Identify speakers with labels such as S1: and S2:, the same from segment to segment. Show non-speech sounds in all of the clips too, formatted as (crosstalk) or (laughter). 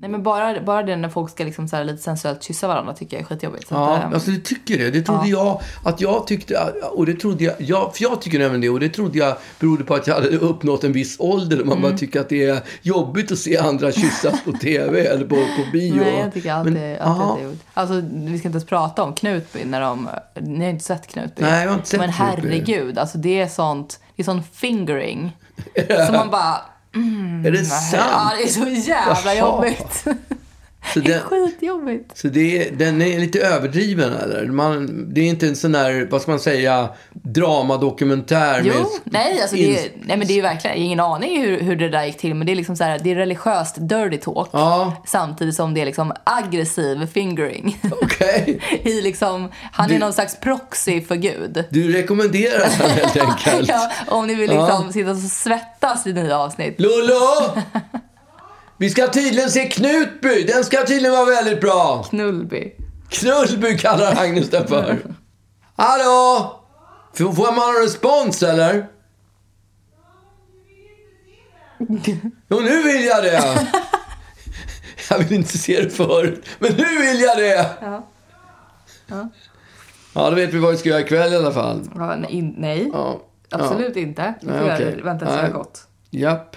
S1: Nej men bara, bara det när folk ska liksom så här lite sensuellt kyssa varandra tycker jag är skitjobbigt.
S2: ja, att, ehm, alltså du tycker det. Det trodde ja. jag att jag tyckte, och det trodde jag, jag, för jag tycker även det, och det trodde jag berodde på att jag hade uppnått en viss ålder och man mm. bara tycker att det är jobbigt att se andra kyssas på TV (laughs) eller på, på bio.
S1: Nej, jag tycker alltid, men, alltid Alltså vi ska inte ens prata om Knutby när de, ni har inte sett Knutby.
S2: Nej, jag har inte
S1: sett
S2: Men
S1: herregud, Knutby. alltså det är sånt, det är sån fingering. (laughs) som man bara
S2: Mm, är det sant?
S1: Ja, det är så jävla jobbigt. Så den, (laughs) det är skitjobbigt.
S2: Så det, den är lite överdriven eller? Man, det är inte en sån där, vad ska man säga, dramadokumentär
S1: jo, med... Nej, alltså det nej, men det är ju verkligen, jag har ingen aning hur, hur det där gick till. Men det är liksom så här, det är religiöst dirty talk. Ja. Samtidigt som det är liksom aggressiv fingering.
S2: (laughs) Okej.
S1: Okay. I liksom, han du, är någon slags proxy för Gud.
S2: Du rekommenderar den
S1: helt
S2: (laughs) enkelt.
S1: ja, om ni vill liksom ja. sitta och svettas i nya avsnitt.
S2: Lollo! Vi ska tydligen se Knutby. Den ska tydligen vara väldigt bra.
S1: Knullby.
S2: Knullby kallar Agnes den för. Hallå? Får man någon respons eller? Jo, nu vill jag det. (laughs) Jag ville inte se det förut, men nu vill jag det. Ja. Ja, ja då vet vi vad vi ska göra ikväll i alla fall.
S1: Ja, nej, nej. Ja. absolut inte. Vi får
S2: nej,
S1: okay. vänta tills det har gått.
S2: Japp.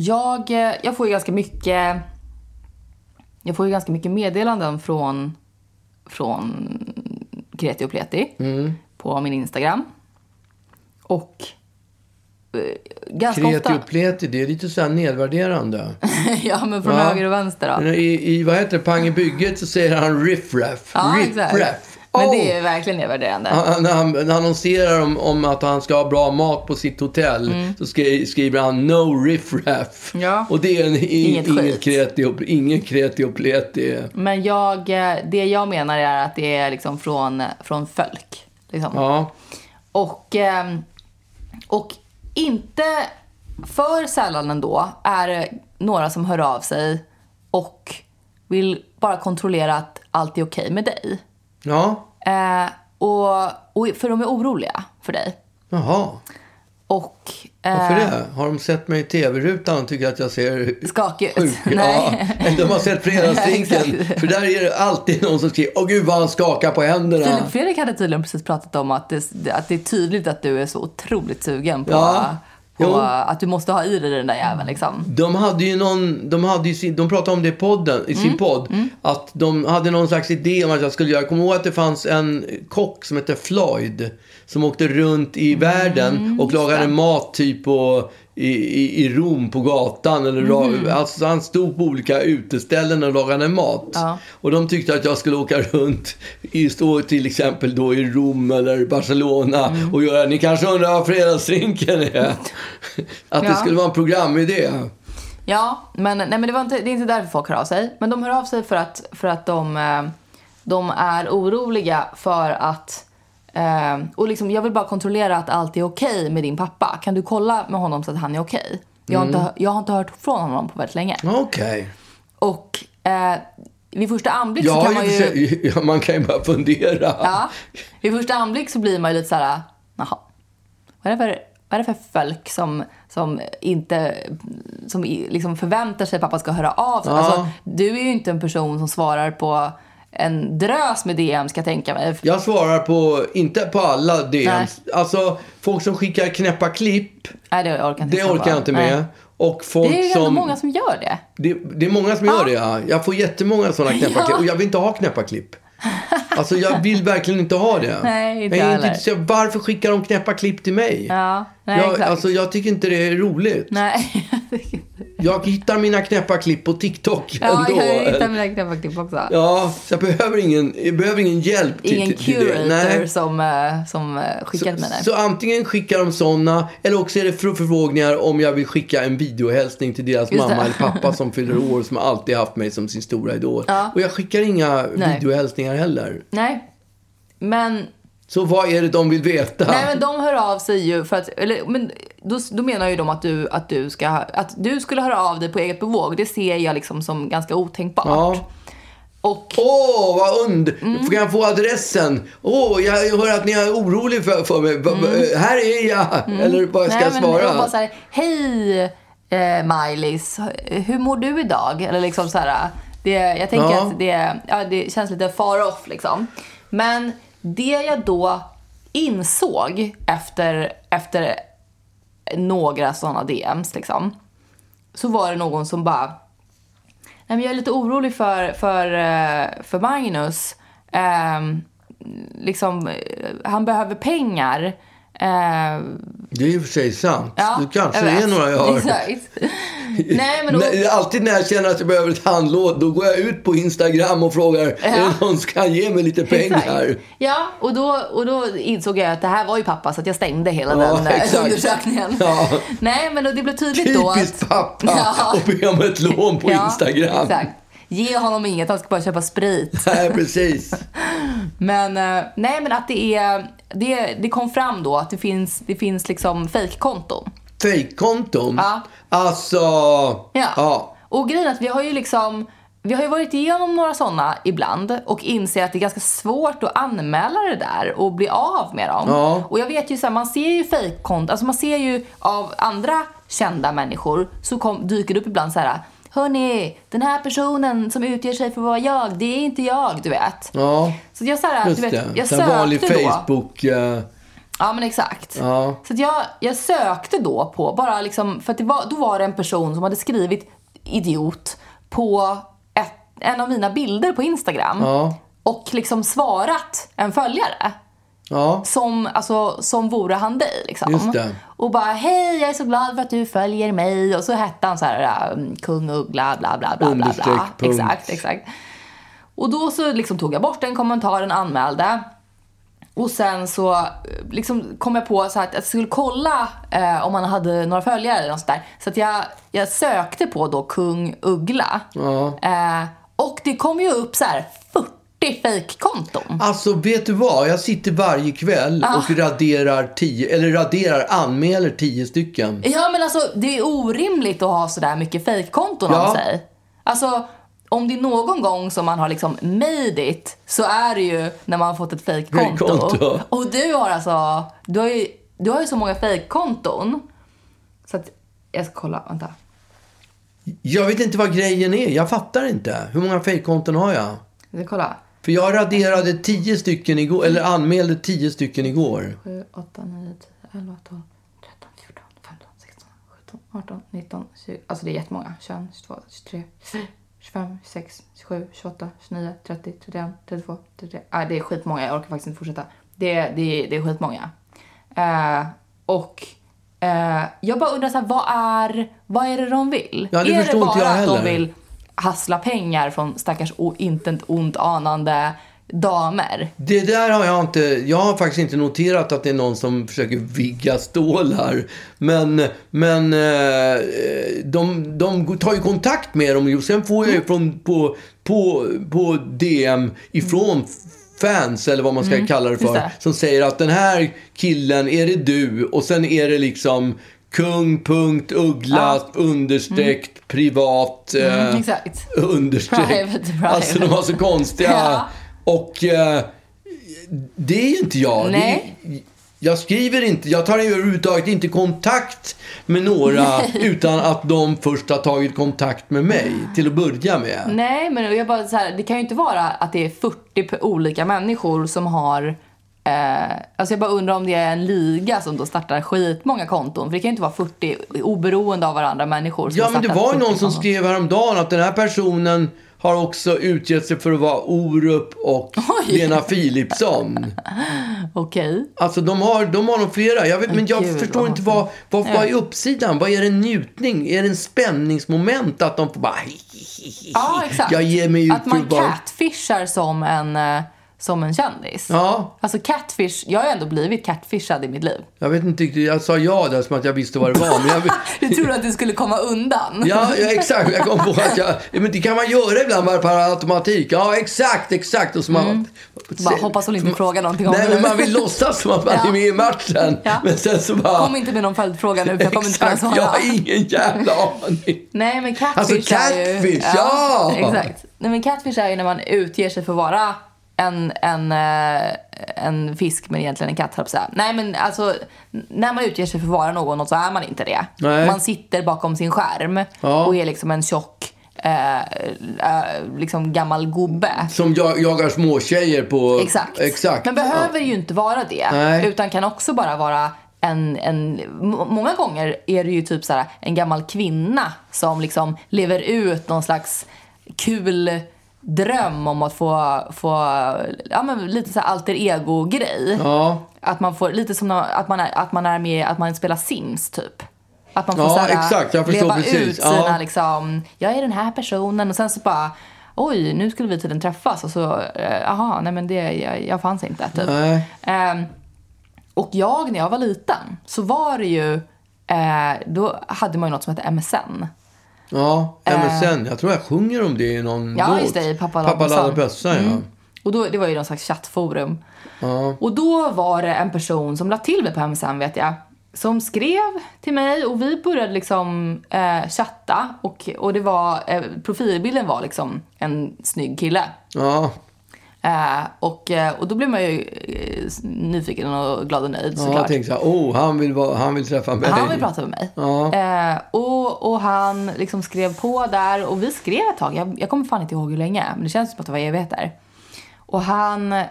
S1: Jag, eh, jag får ju ganska mycket jag får ju ganska mycket meddelanden från, från Kreti och Pleti mm. på min Instagram. Och eh, ganska
S2: Kreti ofta... och Pleti,
S1: det är
S2: lite så här nedvärderande. (laughs)
S1: ja, men från ja. höger och vänster då.
S2: I, I, vad heter det, Pang i bygget så säger han riffraff. Ja, riffraff.
S1: Men det oh. är verkligen nedvärderande.
S2: Han, när han, han annonserar om, om, att han ska ha bra mat på sitt hotell mm. så skriver han No riffraff.
S1: Ja.
S2: Och det är en, in, inget inget ingen kreti och pleti.
S1: Men jag, eh, det jag menar är att det är liksom från, från folk. Liksom. Ja. Och, ehm, och inte för sällan ändå är det några som hör av sig och vill bara kontrollera att allt är okej okay med dig.
S2: Ja.
S1: Eh, och, och, för de är oroliga för dig.
S2: Jaha.
S1: Och...
S2: Eh, Varför det? Har de sett mig i tv-rutan och tycker att jag ser skakig ut? (laughs) Nej. Ja. De har sett Fredagsdrinken. (laughs) för där är det alltid någon som skriver Åh gud vad han skakar på händerna. Filip
S1: Fredrik hade tydligen precis pratat om att det, att det är tydligt att du är så otroligt sugen på ja på jo. att du måste ha i dig den där jäveln. Liksom.
S2: De hade ju någon, de, hade sin, de pratade om det i, podden, i sin mm. podd. Mm. Att de hade någon slags idé om att jag skulle göra. Jag kommer ihåg att det fanns en kock som hette Floyd. Som åkte runt i mm. världen och lagade mat typ på i, i, i Rom på gatan. Eller mm. alltså, han stod på olika uteställen och lagade mat. Ja. Och de tyckte att jag skulle åka runt, i, stå till exempel då i Rom eller Barcelona mm. och göra, ni kanske undrar vad fredagsdrinken är? (laughs) att ja. det skulle vara en programidé.
S1: Ja, men, nej, men det, var inte, det är inte därför folk hör av sig. Men de hör av sig för att, för att de, eh, de är oroliga för att Uh, och liksom, jag vill bara kontrollera att allt är okej okay med din pappa. Kan du kolla med honom så att han är okej? Okay? Jag, mm. jag, har inte hört från honom på väldigt länge.
S2: Okej. Okay.
S1: Och uh, vid första anblick ja, så kan man
S2: ju... (laughs) Ja, man kan ju bara fundera.
S1: Ja, vid första anblick så blir man ju lite så här, jaha. Vad är det för, vad är det för folk som, som inte som liksom förväntar sig att pappa ska höra av sig? Ja. Alltså, du är ju inte en person som svarar på en drös med DM ska jag tänka mig.
S2: Jag svarar på, inte på alla DM. Alltså folk som skickar knäppa klipp.
S1: Nej, det orkar, inte
S2: det orkar jag inte med. Nej. Och folk det
S1: är
S2: ju som,
S1: många som gör det.
S2: det. Det, är många som ah. gör det, ja. Jag får jättemånga sådana knäppa (laughs) ja. klipp. Och jag vill inte ha knäppa klipp. Alltså jag vill verkligen inte ha det. (laughs)
S1: Nej, inte jag är inte
S2: Varför skickar de knäppa klipp till mig?
S1: Ja, nej,
S2: jag, exakt. alltså, jag tycker inte det är roligt.
S1: Nej, (laughs)
S2: jag hittar mina knäppa klipp på TikTok
S1: ändå. Ja, jag hittar mina knäppa klipp också.
S2: Ja, så jag behöver ingen, jag behöver ingen hjälp ingen
S1: till, det. Ingen som, eh, som eh, skickar så, mina.
S2: Så antingen skickar de sådana, eller också är det förfrågningar om jag vill skicka en videohälsning till deras Just mamma det. eller pappa som fyller år, som alltid haft mig som sin stora idol.
S1: Ja.
S2: Och jag skickar inga Nej. videohälsningar heller.
S1: Nej. Men
S2: så vad är det de vill veta? Nej
S1: men de hör av sig ju för att, eller, men då, då menar ju de att du, att, du ska, att du skulle höra av dig på eget bevåg. Det ser jag liksom som ganska otänkbart.
S2: Ja. Och... Åh, oh, vad und... Mm. Kan jag få adressen? Åh, oh, jag hör att ni är oroliga för, för mig. Mm. Här är jag! Mm. Eller vad ska jag svara? Men bara
S1: Hej eh, Miley's, hur mår du idag? Eller liksom så här, det, jag tänker ja. att det, ja, det känns lite far off liksom. Men det jag då insåg efter, efter några sådana DMs liksom, så var det någon som bara, nej men jag är lite orolig för, för, eh, för Magnus. Ehm, liksom, eh, liksom, han behöver pengar
S2: det är i och för sig sant. Ja, du kanske är alltså, några jag har. (laughs) Nej, men då... Alltid när jag känner att jag behöver ett handlåd, då går jag ut på Instagram och frågar ja. är någon kan ge mig lite pengar. Exakt.
S1: Ja, och då, och då insåg jag att det här var ju pappa, så att jag stängde hela ja, den eh, exakt. undersökningen. Ja. Nej, men då, det blev tydligt Typiskt då att... Typiskt
S2: pappa och be om ett lån på Instagram. Exakt.
S1: Ge honom inget, han ska bara köpa sprit.
S2: Nej, precis.
S1: (laughs) men, eh, nej, men att det är det, det kom fram då att det finns, det finns liksom fejkkonton.
S2: Fejkkonton? Ja. Alltså...
S1: Ja. ja. Och grejen är att vi har ju liksom... Vi har ju varit igenom några sådana ibland och inser att det är ganska svårt att anmäla det där och bli av med dem.
S2: Ja.
S1: Och jag vet ju såhär, man ser ju fejkkonton, alltså man ser ju av andra kända människor så kom, dyker det upp ibland så här Hörni, den här personen som utger sig för att vara jag, det är inte jag, du vet.
S2: Ja,
S1: så jag, så just du vet, det. Jag vanlig
S2: Facebook... Då. Eh.
S1: Ja, men exakt.
S2: Ja.
S1: Så jag, jag sökte då på, bara liksom, för att var, då var det en person som hade skrivit idiot på ett, en av mina bilder på Instagram.
S2: Ja.
S1: Och liksom svarat en följare.
S2: Ja.
S1: Som, alltså, som vore han dig. Liksom. Och bara hej, jag är så glad för att du följer mig. Och så hette han så här, äh, kung Uggla, bla bla bla. bla, bla. Exakt, exakt. Och då så liksom tog jag bort den kommentaren, anmälde. Och sen så äh, liksom kom jag på så att jag skulle kolla eh, om han hade några följare eller något sånt där. Så att jag, jag sökte på då kung Uggla.
S2: Ja.
S1: Eh, och det kom ju upp så här 40 40 fejkkonton.
S2: Alltså, vet du vad? Jag sitter varje kväll ah. och raderar, tio, eller raderar, anmäler tio stycken.
S1: Ja, men alltså det är orimligt att ha sådär mycket fejkkonton ja. om sig. Alltså, om det är någon gång som man har liksom made it, så är det ju när man har fått ett fejkkonto. Och du har alltså, du har ju, du har ju så många fejkkonton. Så att, jag ska kolla, vänta.
S2: Jag vet inte vad grejen är. Jag fattar inte. Hur många fejkkonton har jag?
S1: Vi kolla.
S2: För jag raderade tio stycken igår, eller anmälde tio stycken igår. 7,
S1: 8, 9, 10, 11, 12, 13, 14, 15, 16, 17, 18, 19, 20. Alltså det är jättemånga. 21, 22, 23, 25, 26, 27, 28, 29, 30, 31, 32, 33. Ah, det är skitmånga. Jag orkar faktiskt inte fortsätta. Det, det, det är skitmånga. Uh, och uh, jag bara undrar så här, vad är, vad är det de vill? Ja, det är det bara att de vill hassla pengar från stackars o, inte ett ont anande damer.
S2: Det där har jag inte, jag har faktiskt inte noterat att det är någon som försöker vigga stålar. Men, men eh, de, de tar ju kontakt med dem och sen får jag ju från, på, på, på DM ifrån fans, eller vad man ska mm, kalla det för, det. som säger att den här killen, är det du? Och sen är det liksom Kung, punkt, uggla, ja. understreck, mm. privat, mm, eh, exakt.
S1: understreck.
S2: Private, private. Alltså de var så konstiga. (laughs) ja. Och eh, det är ju inte jag.
S1: Nej. Det,
S2: jag skriver inte, jag tar överhuvudtaget inte kontakt med några (laughs) utan att de först har tagit kontakt med mig till att börja med.
S1: Nej, men jag bara så här, det kan ju inte vara att det är 40 olika människor som har Eh, alltså jag bara undrar om det är en liga som då startar skitmånga konton. För det kan ju inte vara 40 oberoende av varandra människor.
S2: ja, men det var ju någon konton. som skrev häromdagen att den här personen har också utgett sig för att vara Orup och Oj. Lena Philipsson.
S1: (laughs) Okej. Okay.
S2: Alltså de har, de har nog flera. Jag vet, men jag Gud, förstår vad inte vad, vad, vad är uppsidan? Vad är det en njutning? Är det en spänningsmoment att de får bara... Ja,
S1: exakt. Jag ger
S2: mig
S1: ut att man catfishar som en eh, som en kändis. Ja. Alltså catfish, jag har ju ändå blivit catfishad i mitt liv.
S2: Jag vet inte riktigt, jag sa ja
S1: där
S2: som att jag visste vad det var. Men jag...
S1: (laughs) du trodde att du skulle komma undan.
S2: ja, ja, exakt. Jag kom på att jag... Men det kan man göra ibland bara per automatik. Ja, exakt, exakt. Och så man... Mm. Bara,
S1: hoppas hon inte frågar någonting om det Nej,
S2: men man vill låtsas som att man ja. är
S1: med
S2: i matchen. Ja. Men sen så bara... Kom inte
S1: med någon följdfråga nu, för jag kommer inte
S2: kunna svara. jag har ingen jävla
S1: aning. Nej, men catfish Alltså catfish, är ju...
S2: ja!
S1: Exakt. Nej, men catfish är ju när man utger sig för att vara en, en, eh, en fisk men egentligen en katt, så Nej men alltså, när man utger sig för att vara någon så är man inte det.
S2: Nej.
S1: Man sitter bakom sin skärm ja. och är liksom en tjock eh, eh, liksom gammal gubbe.
S2: Som jag, jagar småtjejer på...
S1: Exakt.
S2: Exakt.
S1: Men behöver ja. ju inte vara det. Nej. Utan kan också bara vara en, en, många gånger är det ju typ så en gammal kvinna som liksom lever ut någon slags kul dröm om att få, få ja, men lite så alter ego-grej.
S2: Ja.
S1: Att man får, lite som att man, är, att man är med, att man spelar Sims typ. Att man får ja, såhär, exakt, jag leva precis. ut sina ja. liksom, jag är den här personen och sen så bara Oj, nu skulle vi tydligen träffas och så, jaha, eh, nej men det, jag, jag fanns inte typ.
S2: Um,
S1: och jag, när jag var liten, så var det ju, eh, då hade man ju något som hette MSN.
S2: Ja, MSN. Eh. jag tror jag sjunger om det i någon
S1: ja, låt. Ja, just det, i Pappa Laddar bössan. Mm. Ja. Och då, det var ju någon slags chattforum.
S2: Ja.
S1: Och då var det en person som lade till mig på MSN vet jag. Som skrev till mig och vi började liksom eh, chatta och, och det var, eh, profilbilden var liksom en snygg kille.
S2: Ja.
S1: Eh, och, eh, och då blir man ju eh, nyfiken och glad och nöjd såklart. Ja, jag
S2: tänkte så oh, han vill, han vill träffa mig. Han
S1: vill prata med mig. Ja. och, och han liksom skrev på där och vi skrev ett tag. Jag, jag kommer fan inte ihåg hur länge, men det känns som att det var evigheter. Och han eh,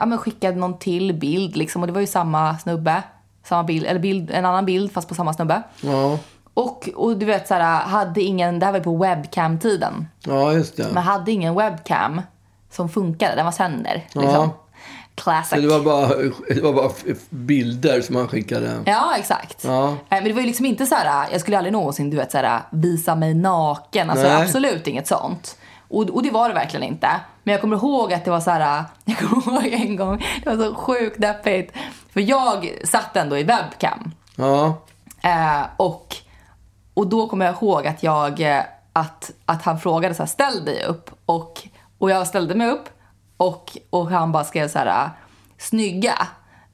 S1: ja, men skickade någon till bild liksom och det var ju samma snubbe. Samma bild, eller bild, en annan bild fast på samma snubbe.
S2: Ja.
S1: Och, och du vet så hade ingen, det här var ju på webcam-tiden.
S2: Ja, just
S1: det. Men hade ingen webcam som funkade. Den var sönder. Liksom. Ja. Classic. Så
S2: det var, bara, det var bara bilder som han skickade?
S1: Ja, exakt. Ja.
S2: Eh,
S1: men det var ju liksom inte så här, jag skulle aldrig någonsin du vet, så här, visa mig naken. Alltså, absolut inget sånt. Och, och, det var det verkligen inte. Men jag kommer ihåg att det var så här, (laughs) jag kommer ihåg en gång, det var så sjukt deppigt. För jag satt ändå i webcam. Ja. Eh, och, och då kommer jag ihåg att jag, eh, att, att han frågade så här, ställ dig upp. Och och jag ställde mig upp och, och han bara skrev så här “snygga”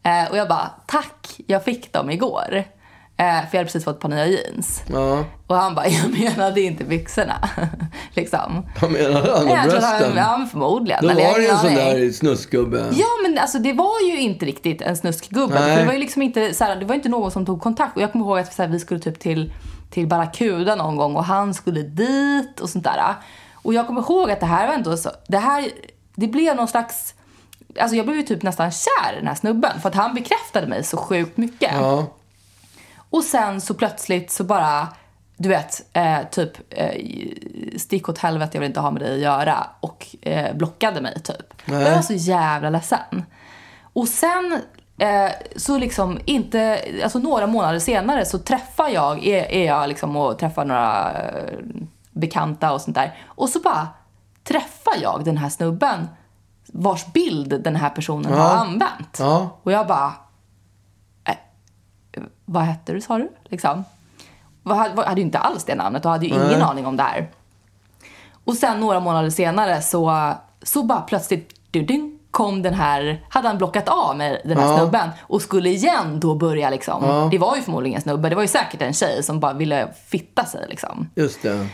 S1: eh, och jag bara “tack, jag fick dem igår” eh, för jag hade precis fått ett par nya jeans.
S2: Ja.
S1: Och han bara (laughs) “jag menade inte byxorna” (laughs) liksom. Vad
S2: menade han? Om brösten? Ja, men
S1: förmodligen.
S2: Då var det ju en sån där
S1: snuskgubbe. Ja, men alltså det var ju inte riktigt en snuskgubbe. Nej. det var ju liksom inte, så det var inte någon som tog kontakt. Och jag kommer ihåg att så vi skulle typ till till Barracuda någon gång och han skulle dit och sånt där. Och jag kommer ihåg att det här var ändå så, det här, det blev någon slags, alltså jag blev ju typ nästan kär i den här snubben för att han bekräftade mig så sjukt mycket. Ja. Och sen så plötsligt så bara, du vet, eh, typ eh, stick åt helvete, jag vill inte ha med dig att göra och eh, blockade mig typ. Nej. Jag var så jävla ledsen. Och sen eh, så liksom inte, alltså några månader senare så träffar jag, är, är jag liksom och träffar några eh, bekanta och sånt där. Och så bara träffar jag den här snubben vars bild den här personen ja. har använt. Ja. Och jag bara... Äh, vad hette du, sa du? Liksom. Jag hade ju inte alls det namnet och hade ju ingen aning om det här. Och sen några månader senare så, så bara plötsligt kom den här, hade han blockat av med den här ja. snubben och skulle igen då börja liksom. Ja. Det var ju förmodligen en snubbe, det var ju säkert en tjej som bara ville fitta sig liksom.
S2: Just det.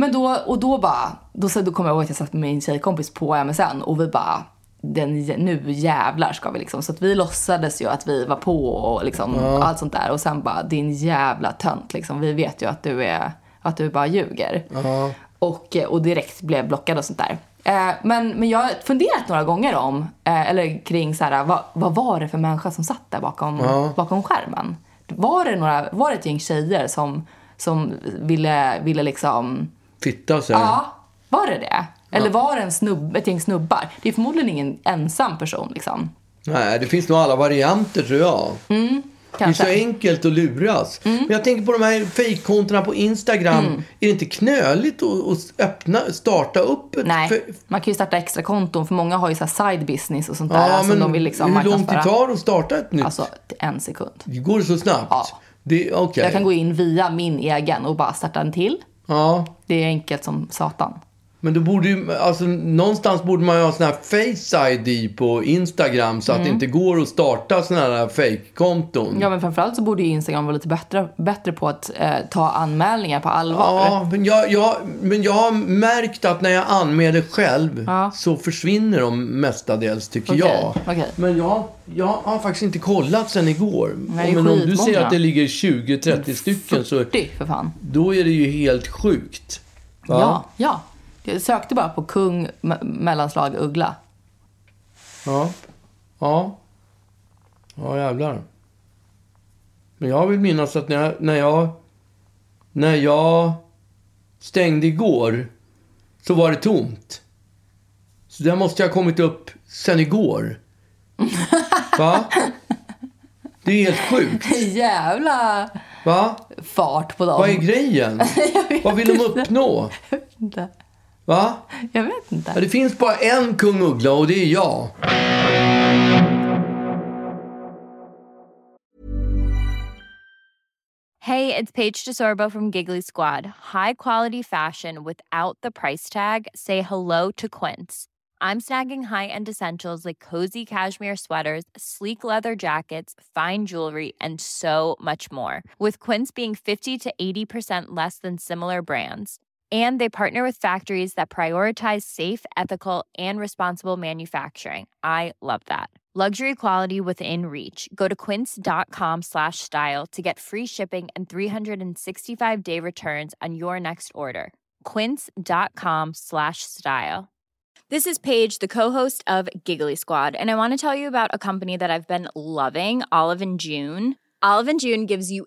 S1: Men då, och då bara, då, då kommer jag ihåg att jag satt med min tjejkompis på MSN och vi bara den, nu jävlar ska vi liksom. Så att vi låtsades ju att vi var på och liksom ja. allt sånt där. Och sen bara din jävla tönt liksom. Vi vet ju att du, är, att du bara ljuger.
S2: Ja.
S1: Och, eh, och direkt blev blockad och sånt där. Eh, men, men jag har funderat några gånger om, eh, eller kring så här, vad, vad var det för människa som satt där bakom, ja. bakom skärmen? Var det, några, var det ett gäng tjejer som, som ville, ville liksom
S2: fitta så
S1: Ja, var det det? Eller ja. var det en snubb, ett gäng snubbar? Det är förmodligen ingen ensam person liksom.
S2: Nej, det finns nog alla varianter tror jag.
S1: Mm, det är så
S2: enkelt att luras. Mm. Men jag tänker på de här fejkkontona på Instagram. Mm. Är det inte knöligt att, öppna, starta upp ett...
S1: Nej, för... man kan ju starta extra konton för många har ju så side business och sånt ja, där. Alltså, men de vill liksom hur långt det
S2: tar att starta ett nytt? Alltså,
S1: en sekund.
S2: Det går så snabbt?
S1: Ja.
S2: Det, okay.
S1: Jag kan gå in via min egen och bara starta en till.
S2: Ja.
S1: Det är enkelt som satan.
S2: Men då borde ju, alltså någonstans borde man ju ha sån här face ID på Instagram så att mm. det inte går att starta såna här fake-konton.
S1: Ja men framförallt så borde ju Instagram vara lite bättre, bättre på att eh, ta anmälningar på allvar.
S2: Ja, men jag, jag, men jag har märkt att när jag anmäler själv ja. så försvinner de mestadels tycker
S1: okay.
S2: jag.
S1: Okay.
S2: Men jag, jag har faktiskt inte kollat sen igår. Nej, men om du säger att det ligger 20-30 stycken
S1: 40, för fan.
S2: Då är det ju helt sjukt.
S1: Va? Ja, ja. Jag sökte bara på kung, mellanslag, uggla.
S2: Ja. Ja. Ja, jävlar. Men jag vill minnas att när jag, när jag, när jag stängde igår så var det tomt. Så där måste jag ha kommit upp sen igår. (laughs) Va? Det är helt sjukt.
S1: Jävla
S2: Va?
S1: fart på dem.
S2: Vad är grejen? (laughs) Vad vill de uppnå? Jag vet inte. Va?
S1: Jag vet inte.
S2: Ja, det finns bara en kung Uggla och det är jag.
S3: Hey, it's Paige DeSorbo from Giggly Squad. High quality fashion without the price tag. Say hello to Quince. I'm snagging high-end essentials like cozy cashmere sweaters, sleek leather jackets, fine jewelry, and so much more. With Quince being 50 to 80% less than similar brands and they partner with factories that prioritize safe ethical and responsible manufacturing i love that luxury quality within reach go to quince.com slash style to get free shipping and 365 day returns on your next order quince.com slash style this is paige the co-host of giggly squad and i want to tell you about a company that i've been loving olive and june olive and june gives you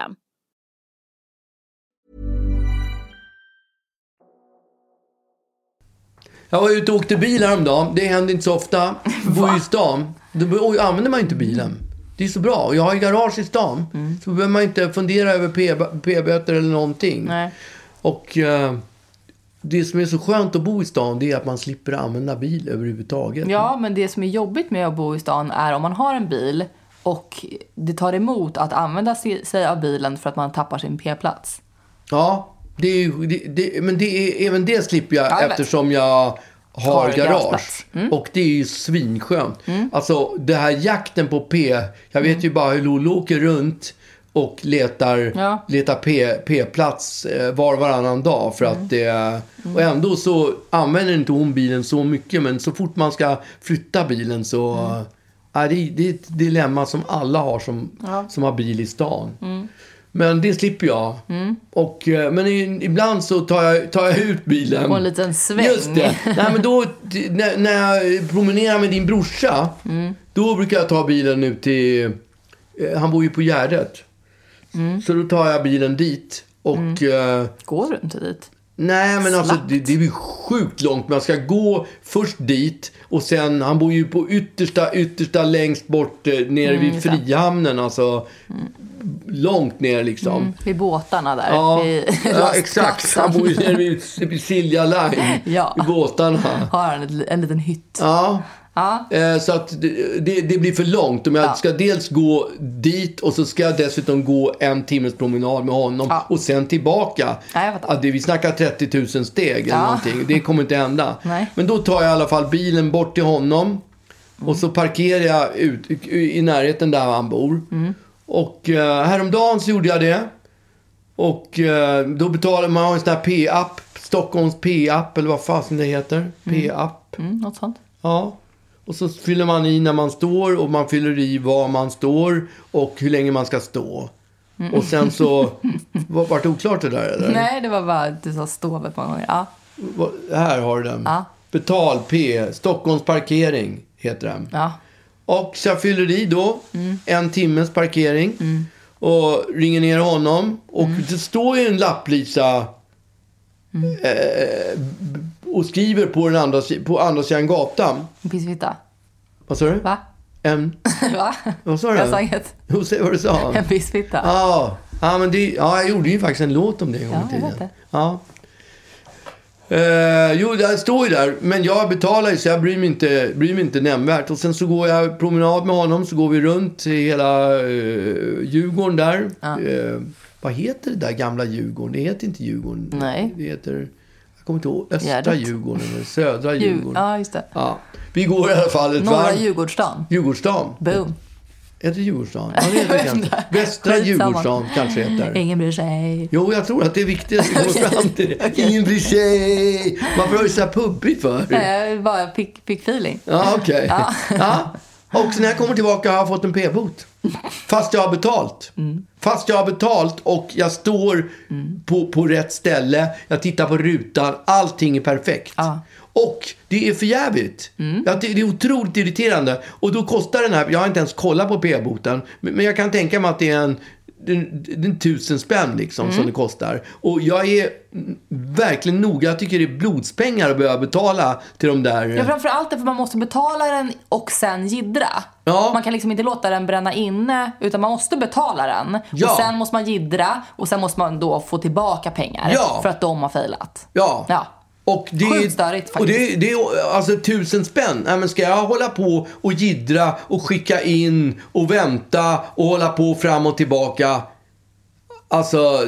S2: Jag var ute och åkte bil häromdagen. Det händer inte så ofta. Jag Bor ju i stan. Då använder man ju inte bilen. Det är så bra. Och jag har ju garage i stan. Mm. Så behöver man inte fundera över p-böter eller någonting.
S1: Nej.
S2: Och eh, det som är så skönt att bo i stan det är att man slipper använda bil överhuvudtaget.
S1: Ja, men det som är jobbigt med att bo i stan är om man har en bil och det tar emot att använda sig av bilen för att man tappar sin p-plats.
S2: Ja, det det, men det är, även det slipper jag ja, eftersom jag har, har garage. Mm. Och det är ju svinskönt. Mm. Alltså, den här jakten på P. Jag vet mm. ju bara hur Lollo åker runt och letar, ja. letar P-plats eh, var och varannan dag. För att mm. det, mm. och ändå så använder inte hon bilen så mycket. Men så fort man ska flytta bilen så... Mm. Är det, det är ett dilemma som alla har som, ja. som har bil i stan. Mm. Men det slipper jag.
S1: Mm.
S2: Och, eh, men ibland så tar jag, tar jag ut bilen. På
S1: en liten sväng. Just
S2: det. Nej, men då, när, när jag promenerar med din brorsa, mm. då brukar jag ta bilen ut till... Eh, han bor ju på Gärdet. Mm. Så då tar jag bilen dit. Och, mm. eh,
S1: Går du inte dit?
S2: Nej, men alltså det, det, är ju sjukt långt. Man ska gå först dit och sen, han bor ju på yttersta, yttersta längst bort eh, nere mm, vid Frihamnen. Alltså, mm. Långt ner liksom. Mm,
S1: vid båtarna där.
S2: Ja, ja (laughs) exakt. Han bor ju nere vid Silja Line. (laughs) ja. I båtarna.
S1: Har han en liten hytt.
S2: Ja. Ja. Eh, så att det, det, blir för långt. Om jag ja. ska dels gå dit och så ska jag dessutom gå en timmes promenad med honom ja. och sen tillbaka. Nej, vi snackar 30 000 steg eller ja. någonting. Det kommer inte hända.
S1: (laughs) Nej.
S2: Men då tar jag i alla fall bilen bort till honom. Mm. Och så parkerar jag ut, i närheten där han bor. Mm. Och eh, häromdagen så gjorde jag det. Och eh, då betalar man, har en sån här P-app. Stockholms P-app eller vad fasen det heter. Mm.
S1: P-app. Mm. Mm, något sånt.
S2: Ja, och så fyller man i när man står och man fyller i var man står och hur länge man ska stå. Mm. Och sen så... (laughs) Var,
S1: var det
S2: oklart det där eller?
S1: Nej, det var bara att du sa stå ett par gånger. Ja.
S2: Här har du den.
S1: Ja.
S2: Betal-P, Stockholms parkering heter den.
S1: Ja.
S2: Och så jag fyller i då, mm. en timmes parkering. Mm. Och ringer ner honom. Och mm. det står ju en lapplisa mm. eh, och skriver på, den andra, på andra sidan gatan. Pissfitta. Vad sa du? Va? En...
S1: (laughs) Va?
S2: Vad sa du?
S1: Jag sa inget.
S2: Jo, säg vad du sa.
S1: (laughs) En pissfitta.
S2: Ja, ja, men det, ja, jag gjorde ju faktiskt en låt om det en gång i tiden. ja, tiden. Ja, Eh, jo, det står ju där. Men jag betalar ju så jag bryr mig, inte, bryr mig inte nämnvärt. Och sen så går jag promenad med honom. Så går vi runt i hela eh, Djurgården där. Ja. Eh, vad heter det där gamla Djurgården? Det heter inte Djurgården. Nej. Det heter... Jag kommer inte ihåg. Östra Djurgården eller södra
S1: Djurgården. Ja, just det.
S2: Ja. Vi går i alla fall ett Norra varv.
S1: Djurgårdsdagen.
S2: Djurgårdsdagen.
S1: Boom.
S2: Är det Djurgårdsdagen? Ja, det är det kanske. (laughs) Västra Djurgårdsdagen kanske heter.
S1: Ingen bryr sig.
S2: Jo, jag tror att det är viktigt att vi kommer okay. fram till det. okay. Ingen bryr sig. Varför har du så här pubbigt för?
S1: Nej, jag bara fick, fick feeling.
S2: Ja, okej. Okay. Ja.
S1: ja.
S2: Och när jag kommer tillbaka har jag fått en p-bot. Fast jag har betalt. Mm. Fast jag har betalt och jag står mm. på, på rätt ställe. Jag tittar på rutan. Allting är perfekt.
S1: Ah.
S2: Och det är för jävligt. Mm. Ja, det, det är otroligt irriterande. Och då kostar den här, jag har inte ens kollat på p-boten, men jag kan tänka mig att det är en det är tusen spänn liksom mm. som det kostar. Och jag är verkligen noga. Jag tycker det är blodspengar att behöva betala till de där.
S1: Ja, framförallt därför man måste betala den och sen gidra.
S2: Ja.
S1: Man kan liksom inte låta den bränna inne utan man måste betala den. Ja. Och sen måste man gidra och sen måste man då få tillbaka pengar ja. för att de har failat.
S2: Ja.
S1: ja.
S2: Och det, Sjukt störigt faktiskt. Och det, det är alltså tusen spänn. Äh, men ska jag hålla på och gidra och skicka in och vänta och hålla på fram och tillbaka? Alltså,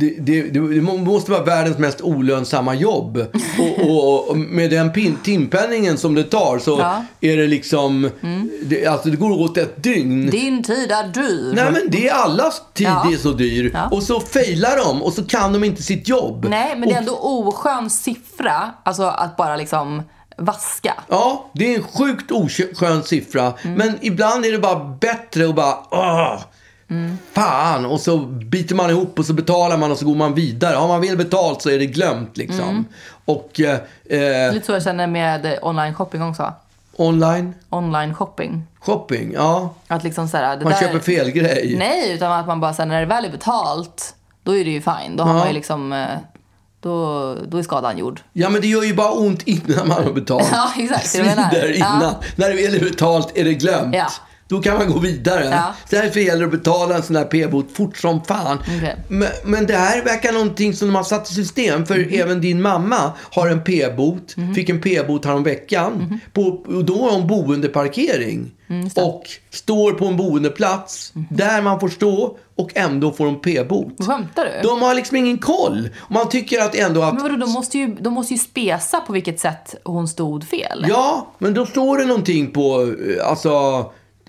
S2: det, det, det, måste vara världens mest olönsamma jobb. (laughs) Och, och, och med den pin, timpenningen som det tar så ja. är det liksom... Mm. Det, alltså det går åt ett dygn.
S1: Din tid är
S2: dyr. Nej men det är allas tid ja. är så dyr. Ja. Och så failar de och så kan de inte sitt jobb.
S1: Nej men
S2: det är
S1: ändå och... oskön siffra. Alltså att bara liksom vaska.
S2: Ja, det är en sjukt oskön siffra. Mm. Men ibland är det bara bättre att bara... Åh, Mm. Fan! Och så biter man ihop och så betalar man och så går man vidare. Har man väl betalt så är det glömt liksom. Mm. Och... Eh, eh
S1: Lite så jag känner med online shopping också.
S2: Online?
S1: Online shopping.
S2: Shopping, ja.
S1: Att liksom så här,
S2: man där... köper fel grej.
S1: Nej, utan att man bara så när det väl är betalt, då är det ju fine. Då har man ju liksom... Eh, då, då är skadan gjord.
S2: Ja, men det gör ju bara ont innan man har betalt. (laughs)
S1: ja, exakt. Det svider innan.
S2: Ja. När det väl är betalt är det glömt. Ja. Då kan man gå vidare. Ja. Därför gäller det att betala en sån där p-bot fort som fan. Okay. Men, men, det här verkar någonting som de har satt i system. För mm. även din mamma har en p-bot. Mm. Fick en p-bot häromveckan. Mm. På, och då har hon boendeparkering. Mm, och står på en boendeplats mm. där man får stå och ändå får en p-bot.
S1: Skämtar du?
S2: De har liksom ingen koll. Man tycker att ändå att... Men
S1: vadå, de måste, ju, de måste ju spesa på vilket sätt hon stod fel.
S2: Ja, men då står det någonting på, eh, alltså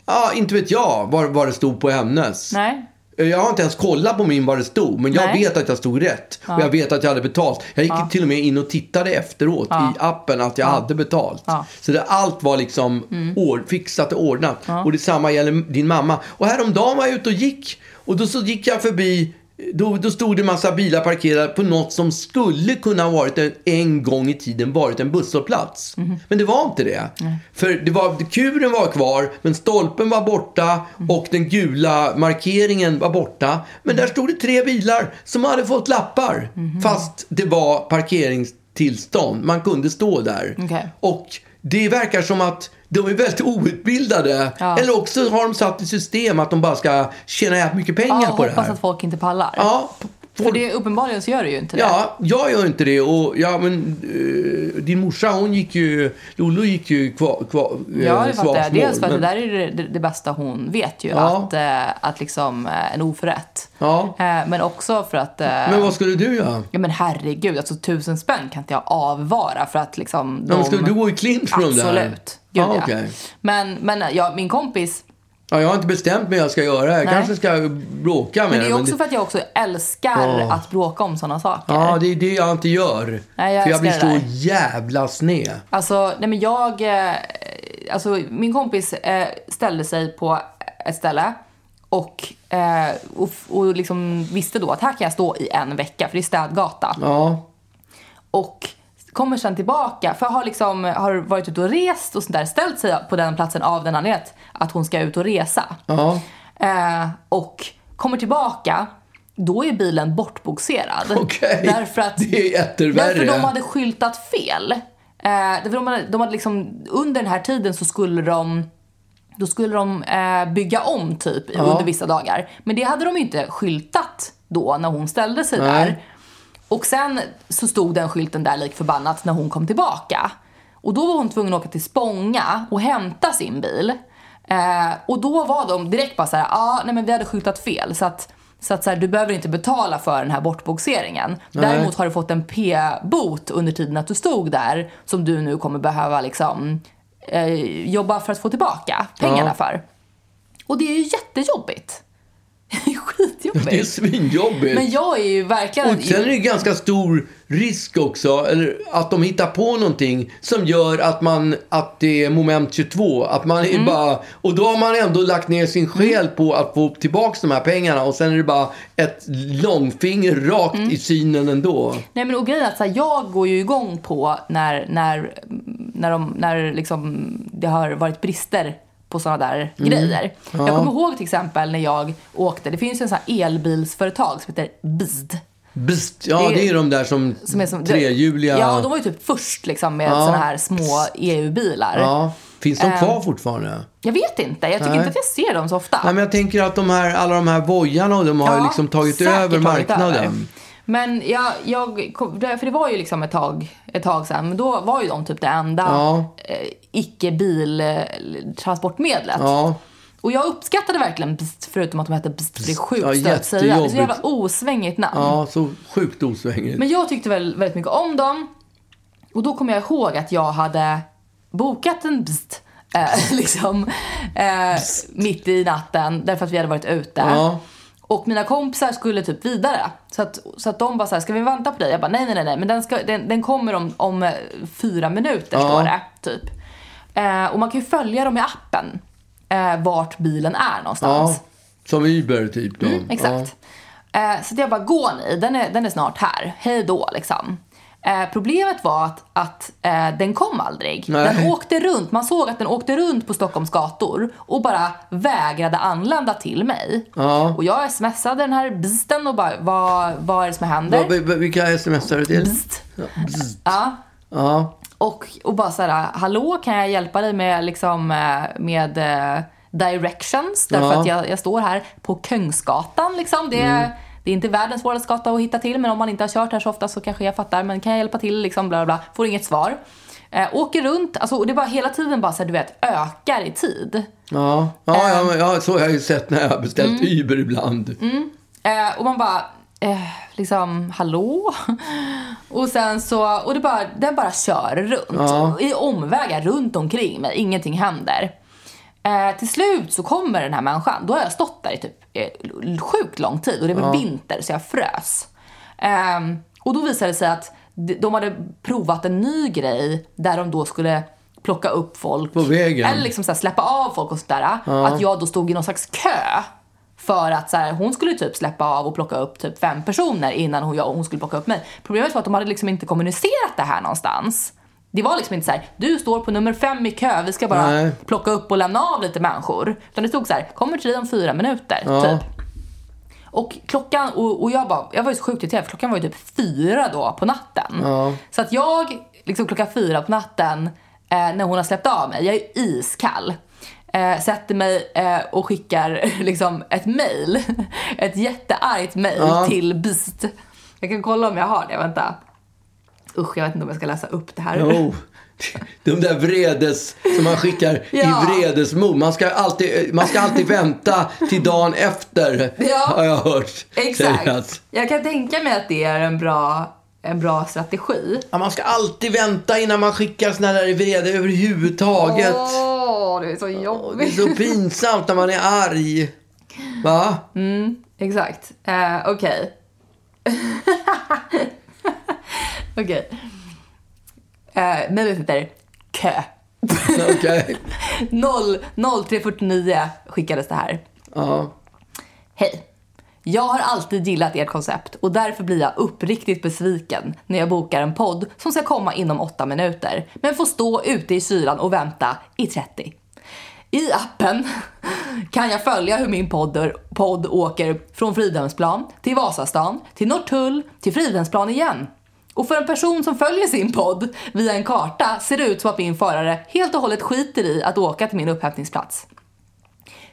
S2: Ja, inte vet jag vad, vad det stod på hennes. Nej.
S1: Jag
S2: har inte ens kollat på min vad det stod, men jag Nej. vet att jag stod rätt. Ja. Och jag vet att jag hade betalt. Jag gick ja. till och med in och tittade efteråt ja. i appen att jag hade betalt. Så det, allt var liksom mm. fixat och ordnat. Och detsamma gäller din mamma. Och häromdagen var jag ute och gick. Och då så gick jag förbi då, då stod det en massa bilar parkerade på något som skulle kunna ha varit en, en gång i tiden varit en busshållplats. Mm. Men det var inte det. Mm. För det var, kuren var kvar, men stolpen var borta mm. och den gula markeringen var borta. Men där mhm. stod det tre bilar som hade fått lappar. Mhm. Fast det var parkeringstillstånd. Man kunde stå där.
S1: Okay.
S2: Och det verkar som att de är väldigt outbildade. Ja. Eller också har de satt i system att de bara ska tjäna mycket pengar ja, på det här. Hoppas
S1: att folk inte pallar.
S2: Ja,
S1: för det, uppenbarligen så gör du ju inte
S2: det. Ja, jag gör inte det. Och, ja, men, uh, din morsa, hon gick ju... Lollo gick ju kvar, kvar, Ja,
S1: det fattar jag. Eh, Dels för att det där är det, det, bästa hon vet ju.
S2: Ja.
S1: Att, uh, att liksom uh, en oförrätt.
S2: Ja.
S1: men också för att...
S2: men vad skulle du göra?
S1: Ja, men herregud. Alltså tusen spänn kan inte jag avvara för att liksom...
S2: De... men skulle du gå i clinch från
S1: det
S2: här.
S1: Absolut. Gud, ah, okay. ja. Men, men ja, min kompis
S2: Ja, jag har inte bestämt mig jag ska göra. Jag Nej. kanske ska bråka med Men
S1: det är också det... för att jag också älskar ja. att bråka om sådana saker.
S2: Ja, det är det jag inte gör. Nej, jag för jag blir så jävla sned.
S1: Alltså, nej men jag... Eh, alltså, min kompis eh, ställde sig på ett ställe och, eh, och, och liksom visste då att här kan jag stå i en vecka, för det är städgata.
S2: Ja.
S1: Och kommer sen tillbaka, för har, liksom, har varit ute och rest och sånt där, ställt sig på den platsen av den anledningen att hon ska ut och resa.
S2: Ja. Eh,
S1: och kommer tillbaka, då är bilen bortboxerad.
S2: Okay. Därför att det är jättevärre.
S1: Därför de hade skyltat fel. Eh, därför de hade, de hade liksom, under den här tiden så skulle de då skulle de eh, bygga om typ ja. under vissa dagar. Men det hade de inte skyltat då när hon ställde sig Nej. där. Och sen så stod den skylten där lik förbannat när hon kom tillbaka. Och då var hon tvungen att åka till Spånga och hämta sin bil. Eh, och då var de direkt bara såhär, ja ah, nej men vi hade skyltat fel så att, så att så här, du behöver inte betala för den här bortboxeringen. Nej. Däremot har du fått en p-bot under tiden att du stod där som du nu kommer behöva liksom eh, jobba för att få tillbaka pengarna ja. för. Och det är ju jättejobbigt.
S2: (laughs) Skitjobbigt. Det är
S1: svinjobbigt.
S2: Men
S1: jag är ju verkligen...
S2: Och sen är
S1: det
S2: ganska stor risk också, eller att de hittar på någonting som gör att man, att det är moment 22. Att man är mm. bara, och då har man ändå lagt ner sin mm. själ på att få tillbaka de här pengarna och sen är det bara ett långfinger rakt mm. i synen ändå.
S1: Nej men
S2: och
S1: grejen är att här, jag går ju igång på när, när, när, de, när liksom, det har varit brister på sådana där mm. grejer. Ja. Jag kommer ihåg till exempel när jag åkte, det finns ju en sån här elbilsföretag som heter Bid.
S2: Bist, ja det är, det är de där som, som, är som trehjuliga.
S1: Ja,
S2: de
S1: var ju typ först liksom med ja. sådana här små EU-bilar. E
S2: ja. Finns de ehm, kvar um, fortfarande?
S1: Jag vet inte. Jag tycker Nej. inte att jag ser dem så ofta.
S2: Nej, men jag tänker att de här, alla de här vojarna och de har ja, liksom tagit över marknadet.
S1: Men jag, jag, för det var ju liksom ett tag, ett tag sen. men då var ju de typ det enda ja. Eh, icke-biltransportmedlet.
S2: Ja.
S1: Och jag uppskattade verkligen bst, förutom att de hette bst, det är sjukt ja, stört att säga. Det är så jävla osvängigt namn.
S2: Ja, så sjukt osvängigt.
S1: Men jag tyckte väl väldigt mycket om dem. Och då kommer jag ihåg att jag hade bokat en bst, eh, (laughs) liksom, eh, mitt i natten därför att vi hade varit ute. Ja. Och mina kompisar skulle typ vidare. Så att, så att de bara såhär, ska vi vänta på dig? Jag bara, nej nej nej, men den, ska, den, den kommer om, om eh, fyra minuter ja. står det. Typ. Eh, och man kan ju följa dem i appen. Eh, vart bilen är någonstans. Ja.
S2: Som Uber typ då. Mm,
S1: exakt. Ja. Eh, så att jag bara, gå ni, den är, den är snart här. Hej då liksom. Eh, problemet var att, att eh, den kom aldrig. Nej. Den åkte runt. Man såg att den åkte runt på Stockholms gator och bara vägrade anlända till mig. Ja. Och jag smsade den här bzden och bara, vad, vad är det som händer? Vad,
S2: vad, vilka smsade du till?
S1: Bzt.
S2: Ja. Bzt.
S1: ja. ja. Och, och bara såhär, hallå kan jag hjälpa dig med liksom eh, med eh, directions? Därför ja. att jag, jag, står här på Kungsgatan liksom. Det mm det är inte världens svåraste gata att hitta till men om man inte har kört här så ofta så kanske jag fattar men kan jag hjälpa till liksom bla bla, bla. Får inget svar. Eh, åker runt, alltså det bara hela tiden bara så här, du vet, ökar i tid.
S2: Ja, ja, eh, ja, ja så har jag ju sett när jag har beställt mm, Uber ibland.
S1: Mm. Eh, och man bara, eh, liksom, hallå? (laughs) Och sen så, och det bara, den bara kör runt. Ja. I omvägar runt omkring mig, ingenting händer. Eh, till slut så kommer den här människan. Då har jag stått där i typ eh, sjukt lång tid och det var ja. vinter så jag frös. Eh, och då visade det sig att de hade provat en ny grej där de då skulle plocka upp folk. På vägen? Eller liksom så släppa av folk och sådär. Ja. Att jag då stod i någon slags kö. För att så här, hon skulle typ släppa av och plocka upp typ fem personer innan hon, jag, hon skulle plocka upp mig. Problemet var att de hade liksom inte kommunicerat det här någonstans. Det var liksom inte så här, du står på nummer fem i kö, vi ska bara Nej. plocka upp och lämna av lite människor. Utan det stod så här, kommer till dig om fyra minuter, ja. typ. Och klockan, och, och jag, bara, jag var ju så sjukt irriterad för klockan var ju typ fyra då på natten. Ja. Så att jag, liksom klockan fyra på natten, eh, när hon har släppt av mig, jag är iskall. Eh, sätter mig eh, och skickar (laughs) liksom ett mail. (laughs) ett jätteargt mail ja. till Beast. Jag kan kolla om jag har det, vänta. Usch, jag vet inte om jag ska läsa upp det här. No.
S2: De där vredes som man skickar ja. i vredesmod. Man ska, alltid, man ska alltid vänta till dagen efter, ja. har jag hört.
S1: Exakt. Jag kan tänka mig att det är en bra en bra strategi.
S2: Ja, man ska alltid vänta innan man skickar såna där i vrede överhuvudtaget.
S1: Åh, det är så jobbigt.
S2: Det är så pinsamt när man är arg. Va?
S1: Mm, exakt. Eh, Okej. Okay. (laughs) Okej. Okay. Eh, mejlet heter Kö. Okej. 0349 (laughs) skickades det här.
S2: Ja.
S1: Hej. Jag har alltid gillat ert koncept och därför blir jag uppriktigt besviken när jag bokar en podd som ska komma inom 8 minuter men får stå ute i kylan och vänta i 30. I appen kan jag följa hur min podd, podd åker från Fridhemsplan till Vasastan, till Norrtull, till Fridhemsplan igen och för en person som följer sin podd via en karta ser det ut som att min förare helt och hållet skiter i att åka till min upphämtningsplats.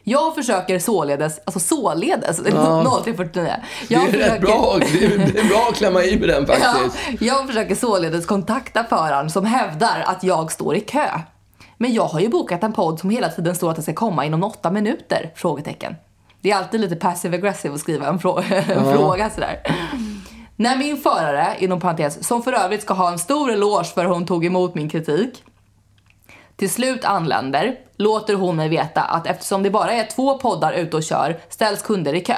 S1: Jag försöker således, alltså således, ja. 0 Jag det är
S2: försöker... bra, det är bra att klämma i med den (laughs) faktiskt.
S1: Ja, jag försöker således kontakta föraren som hävdar att jag står i kö. Men jag har ju bokat en podd som hela tiden står att den ska komma inom 8 minuter? Frågetecken. Det är alltid lite passive aggressive att skriva en, frå (laughs) ja. en fråga sådär. När min förare, inom parentes, som för övrigt ska ha en stor eloge för hur hon tog emot min kritik, till slut anländer låter hon mig veta att eftersom det bara är två poddar ute och kör ställs kunder i kö.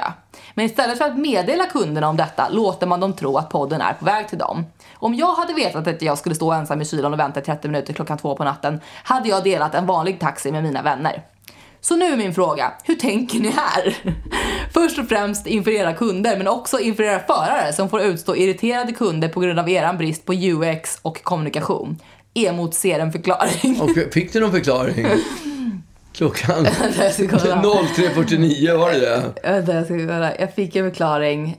S1: Men istället för att meddela kunderna om detta låter man dem tro att podden är på väg till dem. Om jag hade vetat att jag skulle stå ensam i kylan och vänta 30 minuter klockan två på natten hade jag delat en vanlig taxi med mina vänner. Så nu är min fråga, hur tänker ni här? Först och främst inför era kunder, men också inför era förare som får utstå irriterade kunder på grund av er brist på UX och kommunikation. Emotser en förklaring.
S2: Och fick du någon förklaring? Klockan 03.49 (laughs) var det det?
S1: jag Jag fick en förklaring.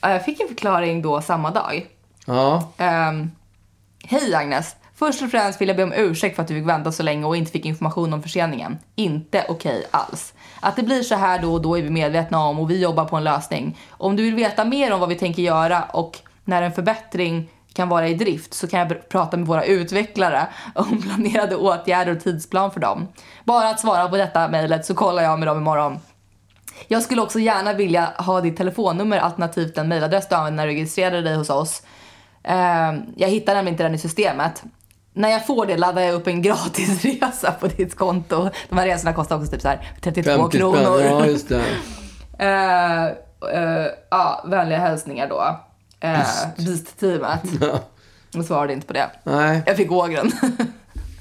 S1: Jag fick en förklaring då samma dag. Ja. Um, Hej Agnes! Först och främst vill jag be om ursäkt för att du fick vänta så länge och inte fick information om förseningen. Inte okej okay alls. Att det blir så här då och då är vi medvetna om och vi jobbar på en lösning. Om du vill veta mer om vad vi tänker göra och när en förbättring kan vara i drift så kan jag prata med våra utvecklare om (laughs) planerade åtgärder och tidsplan för dem. Bara att svara på detta mejlet så kollar jag med dem imorgon. Jag skulle också gärna vilja ha ditt telefonnummer alternativt den mejladress du använde när du registrerade dig hos oss. Ehm, jag hittar nämligen inte den i systemet när jag får det laddar jag upp en gratisresa (laughs) på ditt konto. De här resorna kostar också typ så här 32 kronor. Spänn,
S2: ja, just det.
S1: uh, (laughs) uh, ja, vänliga hälsningar då. Uh, eh, Beast-teamet. (laughs) Ja. Jag svarade inte på det.
S2: Nej.
S1: Jag fick ågren.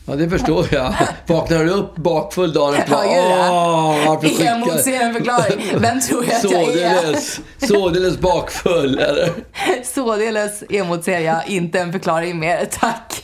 S2: Ja, det förstår jag. Vaknar du upp bakfull dagen
S1: efter? Ja, varför skickar jag? emotser en förklaring. Vem tror jag att sådeles, jag är?
S2: Sådeles bakfull, eller?
S1: Sådeles emotser jag inte en förklaring mer, tack.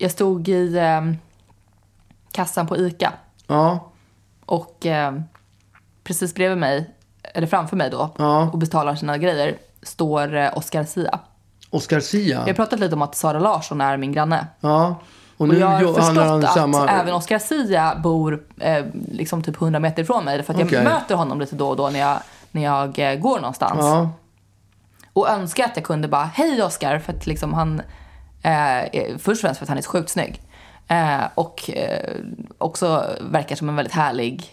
S1: jag stod i eh, kassan på ICA.
S2: Ja.
S1: Och eh, precis bredvid mig, eller framför mig då, ja. och betalar sina grejer, står eh, Oscar Sia.
S2: Oscar Sia?
S1: Jag har pratat lite om att Sara Larsson är min granne.
S2: Ja.
S1: Och, nu och jag har förstått han att samma... även Oscar Sia bor eh, liksom typ 100 meter ifrån mig. För att okay. jag möter honom lite då och då när jag, när jag eh, går någonstans. Ja. Och önskar att jag kunde bara, hej Oscar, för att liksom han Eh, eh, först och främst för att han är sjukt snygg. Eh, och eh, också verkar som en väldigt härlig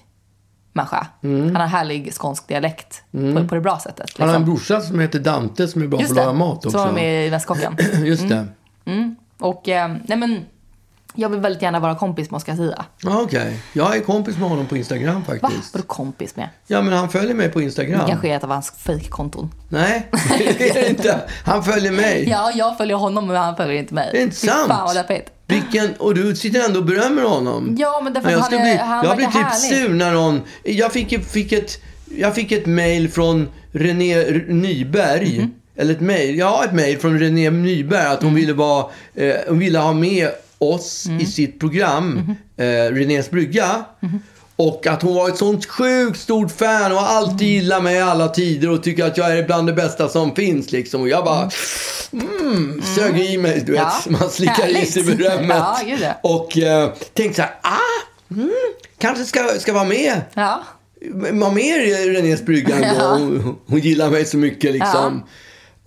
S1: människa. Mm. Han har härlig skånsk dialekt mm. på,
S2: på,
S1: det bra sättet.
S2: Liksom. Han har en liksom. brorsa som heter Dante som är bra Just på att laga mat också. Som var
S1: med i Mästerkocken. (clears throat)
S2: Just mm.
S1: det. Mm. Och, eh, nej men jag vill väldigt gärna vara kompis med Oscar Sia.
S2: Okej. Okay. Jag är kompis med honom på Instagram faktiskt.
S1: Va?
S2: Var
S1: kompis med?
S2: Ja, men han följer mig på Instagram. Det
S1: kanske är ett av hans fejkkonton.
S2: Nej, (laughs) det är inte. Han följer mig.
S1: Ja, jag följer honom men han följer inte mig. Det är inte
S2: sant. Fy fan vad läppigt. Vilken, och du sitter ändå och berömmer honom.
S1: Ja, men därför
S2: att
S1: han, är,
S2: bli, han
S1: Jag blir
S2: typ sur när någon... Jag fick, fick, ett, jag fick ett mail från René Nyberg. Mm -hmm. Eller ett mejl? Ja, ett mejl från René Nyberg att hon mm. ville, vara, eh, hon ville ha med oss mm. i sitt program mm. eh, Renés brygga. Mm. Och att hon var ett sånt sjukt stort fan och alltid mm. gillar mig i alla tider och tycker att jag är bland det bästa som finns. Liksom. Och jag bara mm, mm sög i mm. mig, du ja. vet. (laughs) Man slickar i sig berömmet.
S1: Ja,
S2: och eh, tänkte så här, ah, kanske ska, ska vara med.
S1: Ja. Var
S2: med i Renés brygga (laughs) ja. Hon, hon, gillar mig så mycket liksom. Ja.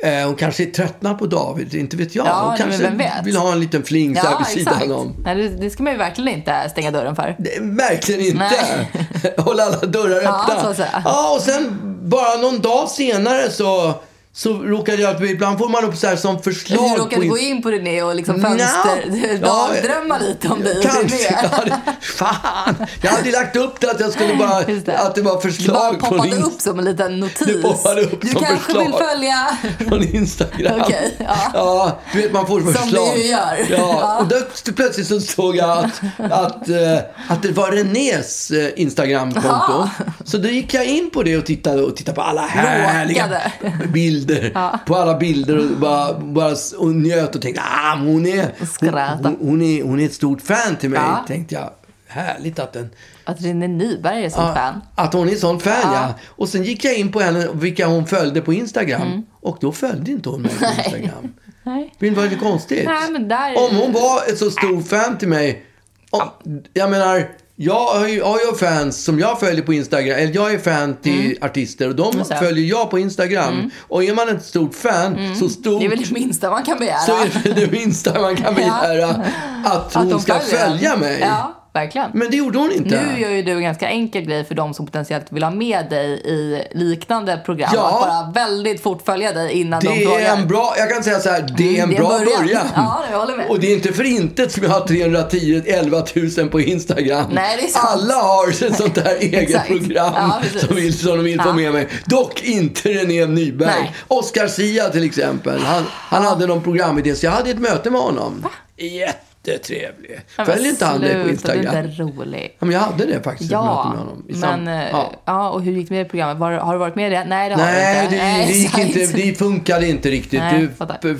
S2: Eh, hon kanske är tröttnad på David, inte vet jag. Ja,
S1: hon
S2: kanske vill ha en liten fling ja, vid sidan om.
S1: Nej, det ska man ju verkligen inte stänga dörren för. Det,
S2: verkligen inte! (laughs) Hålla alla dörrar öppna.
S1: Ja,
S2: ja, och sen bara någon dag senare så så råkade jag, ibland får man upp så här som förslag.
S1: Du råkade på gå in på René och liksom fönster, dagdrömma ja, lite om dig Kanske, ja,
S2: fan. Jag hade lagt upp det att jag skulle bara, (laughs) det. att det var förslag. Du bara
S1: poppade från upp som en liten notis.
S2: Du, upp du som kanske förslag.
S1: vill följa.
S2: Från Instagram. (laughs)
S1: okay, ja.
S2: ja,
S1: du
S2: vet man får förslag. Som du ju gör. Ja, och då plötsligt så såg jag att, att, eh, att det var Renés eh, Instagramkonto. Så då gick jag in på det och tittade och tittade på alla härliga bilder bilder. Ja. På alla bilder och bara, bara och njöt och tänkte ah, hon, är, hon, hon, är, hon är ett stort fan till mig. Ja. Tänkte jag. Härligt att den...
S1: Att Renée Nyberg är sån ja, fan.
S2: Att hon är sån fan, ja. ja. Och sen gick jag in på henne, vilka hon följde på Instagram. Mm. Och då följde inte hon mig på (laughs) Instagram.
S1: Nej.
S2: det var lite konstigt.
S1: Nej, där...
S2: Om hon var ett så stort fan till mig. Om, jag menar, jag har ju, har ju fans som jag följer på Instagram. Eller jag är fan till mm. artister och de följer jag på Instagram. Mm. Och är man ett stort fan mm. så stort...
S1: Det är väl det minsta man kan begära. Så
S2: är det det minsta man kan (laughs) begära. ja. Att hon ska följa mig.
S1: Ja verkligen.
S2: Men det gjorde hon inte.
S1: Nu gör ju du en ganska enkel grej för de som potentiellt vill ha med dig i liknande program. Ja. Att bara väldigt fort följa dig innan det
S2: de frågar. bra, jag kan säga så här, det är mm, en, det bra början. början.
S1: Ja,
S2: jag
S1: håller med.
S2: Och det är inte för intet som jag har 310 11 000 på Instagram.
S1: Nej, det är
S2: Alla har ett sånt där (laughs) eget program ja, som, vill, som de vill ja. få med mig. Dock inte René Nyberg. Nej. Oscar Sia till exempel. Han, han hade någon programidé, så jag hade ett möte med honom. Va? Jätte
S1: jättetrevlig. Följer inte han dig på Instagram? Sluta, du är inte rolig. Ja,
S2: men jag hade det faktiskt. Ja, men, eh,
S1: ja. ja. och hur gick det med i programmet? Var, har du varit med i det? Nej, det har Nej, inte. Det, Nej,
S2: (laughs) det gick inte. Det funkade inte riktigt.
S1: Nej, du,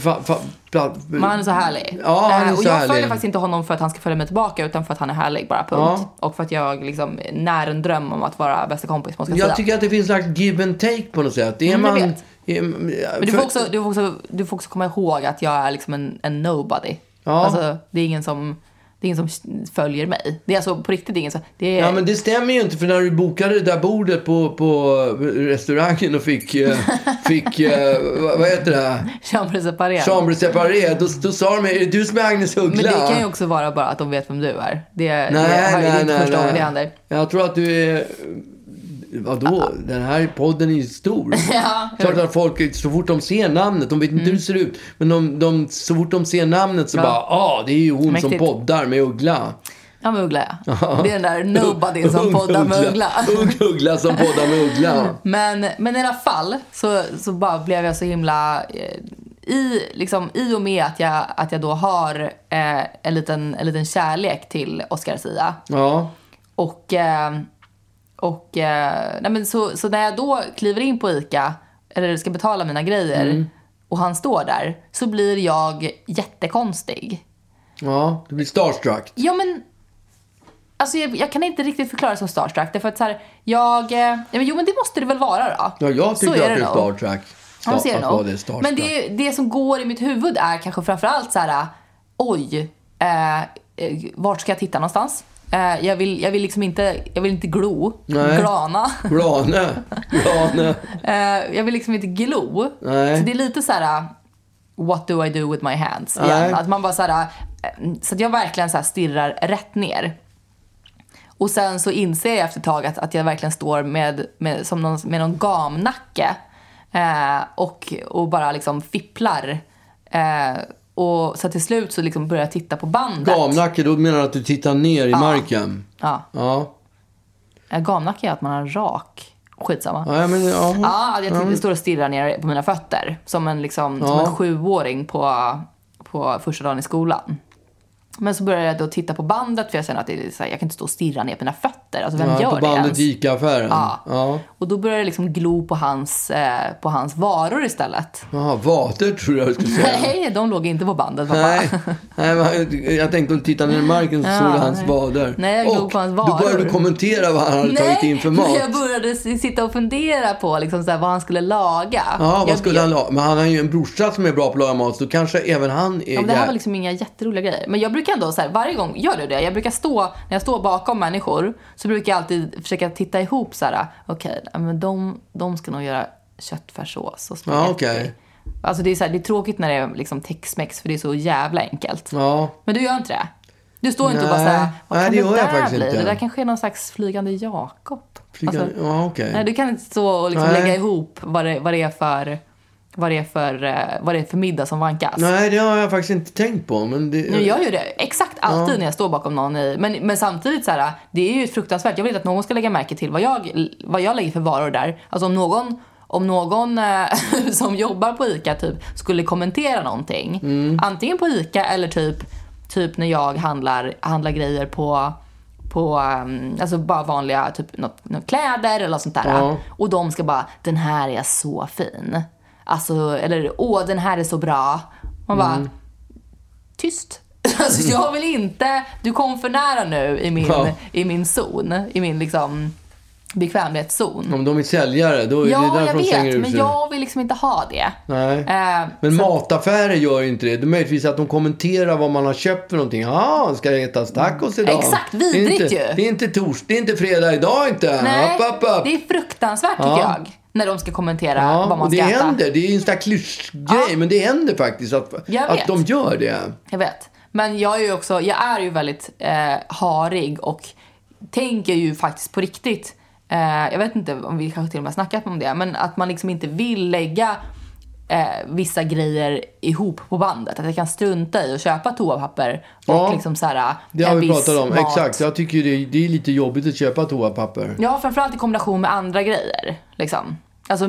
S1: men han är så härlig.
S2: Ja, han eh, är
S1: så och jag följer faktiskt inte honom för att han ska följa mig tillbaka utan för att han är härlig bara, punkt. Ja. Och för att jag liksom när en dröm om att vara bästa kompis på Jag
S2: sida. tycker att det finns slags give and take på något sätt. Är mm, man...
S1: Är, men du får, också, du, får också, du får också komma ihåg att jag är liksom en, en nobody. Ja. Alltså, det är ingen som... Det är ingen som följer mig. Det är alltså på riktigt ingen
S2: som... Det är... Ja, men det stämmer ju inte. För när du bokade det där bordet på, på restaurangen och fick... Eh, (laughs) fick eh, vad, heter det? Chambre separé. Chambre separé. Då, då sa de, är det du som är Agnes Uggla? Men
S1: det kan ju också vara bara att de vet vem du är. Det, nej, det, nej, det är inte nej, första det händer.
S2: Jag tror att du är vadå? Ah, ah. Den här podden är ju stor.
S1: (laughs)
S2: ja, Klart att folk, så fort de ser namnet, de vet inte mm. hur det ser ut. Men de, de, så fort de ser namnet så ja. bara, ah, det är ju hon Mäktigt. som poddar med Uggla.
S1: Ja, med Uggla (laughs) ja. Det är den där nobody som poddar med Uggla.
S2: (laughs)
S1: Ung
S2: Uggla som poddar med Uggla.
S1: men, men i alla fall så, så bara blev jag så himla... Eh, I, liksom, I och med att jag, att jag då har eh, en, liten, en liten kärlek till Oscar Zia.
S2: Ja.
S1: Och... Eh, och eh, nej men så, så när jag då kliver in på ICA, eller ska betala mina grejer, mm. och han står där, så blir jag jättekonstig.
S2: Ja, du blir starstruck.
S1: Ja, men Alltså jag, jag, kan inte riktigt förklara det som Star Trek. Därför att så här, jag... Eh, ja, men, jo men det måste det väl vara
S2: då? Ja, jag tycker att det är starstruck.
S1: Star ja, ser det, det Star men det, det som går i mitt huvud är kanske framförallt så här, oj, eh, eh vart ska jag titta någonstans? Eh, jag, vill, jag vill liksom inte, jag vill inte glo. Nej. Glana. Glane.
S2: Glana.
S1: (laughs) Eh, jag vill liksom inte glo. Nej. Så det är lite så här, uh, what do I do with my hands? Igen. Att man bara så här, uh, så att jag verkligen så här stirrar rätt ner. Och sen så inser jag efter ett tag att, att jag verkligen står med, med, som någon, med någon gamnacke eh, och, och bara liksom fipplar eh, och så till slut så liksom började jag titta på bandet.
S2: Gamnacke, då menar du att du tittar ner i ja. marken?
S1: Ja. ja. Gamnacke är att man har rak. Skitsamma. Ja, men,
S2: ja.
S1: ja jag titta, ja. står och stirrar ner på mina fötter. Som en, liksom, ja. som en sjuåring på, på första dagen i skolan. Men så började jag då titta på bandet för jag kände att det är så här, jag kan inte stå och stirra ner på mina fötter. Alltså vem ja, gör på bandet
S2: i
S1: ICA-affären? Ja. ja. Och då började jag liksom glo på hans, eh, på hans varor istället.
S2: Jaha, vater tror jag du skulle säga.
S1: Nej, de låg inte på bandet pappa. Nej,
S2: nej jag tänkte att titta ner i marken så ja, såg du hans
S1: vader. Nej, jag glog på hans varor. Och
S2: då började du kommentera vad han hade nej, tagit in för (laughs) mat. Nej,
S1: jag började sitta och fundera på liksom så
S2: här, vad
S1: han skulle laga.
S2: Ja, vad skulle jag, han laga? Men han har ju en brorsa som är bra på att laga mat så kanske även han är...
S1: Ja, men det
S2: här
S1: var liksom inga jätteroliga grejer. Men jag brukar brukar då så här, varje gång, gör du det? Jag brukar stå, när jag står bakom människor så brukar jag alltid försöka titta ihop så här, okej, okay, men de, de ska nog göra köttfärssås och
S2: spagetti. Ja, okay.
S1: Alltså det är, så här, det är tråkigt när det är liksom tex för det är så jävla enkelt.
S2: Ja.
S1: Men du gör inte det? Du står inte och bara såhär, vad kan nej, det, det där bli? Inte. Det där kanske är någon slags
S2: flygande
S1: Jakob.
S2: alltså, ja, okay.
S1: du kan inte stå och liksom lägga ihop vad det, vad det är för vad det är för, eh, vad det är för middag som vankas.
S2: Nej, det har jag faktiskt inte tänkt på. Men det... Jag gör
S1: ju det exakt alltid ja. när jag står bakom någon. I, men, men samtidigt, så här, det är ju fruktansvärt. Jag vill inte att någon ska lägga märke till vad jag, vad jag lägger för varor där. Alltså om någon om någon eh, (laughs) som jobbar på ICA typ skulle kommentera någonting. Mm. Antingen på ICA eller typ, typ när jag handlar, handlar grejer på på ehm, alltså bara vanliga typ, något, något kläder eller något sånt där. Ja. Och de ska bara, den här är så fin alltså, eller åh den här är så bra. Man bara, mm. tyst. (laughs) Alltså jag vill inte, du kom för nära nu i min, ja. i min zon, i min liksom bekvämlighetszon.
S2: Om de är säljare, då är ja, det därför
S1: de vet,
S2: slänger
S1: ut men jag vill liksom inte ha det.
S2: Nej. Eh, men så... mataffärer gör ju inte det. Det är möjligtvis att de kommenterar vad man har köpt för någonting. Ja, ah, ska det ätas tacos idag?
S1: Exakt, vidrigt det inte, ju.
S2: Det är inte torsdag, det är inte fredag idag inte. Nej, upp, upp, upp.
S1: det är fruktansvärt tycker ja. jag när de ska kommentera ja, vad man ska det äta. händer.
S2: Det är en sån där klyschgrej, ja. men det händer faktiskt att, att de gör det.
S1: Jag vet. Men jag är ju också, jag är ju väldigt eh, harig och tänker ju faktiskt på riktigt. Eh, jag vet inte om vi kanske till och med snackat om det, men att man liksom inte vill lägga eh, vissa grejer ihop på bandet. Att jag kan strunta i att köpa toapapper och ja, liksom så här, eh, det har vi pratat om. Mat. Exakt, jag tycker det är, det är lite jobbigt att köpa toapapper. Ja, framförallt i kombination med andra grejer. Liksom. Alltså,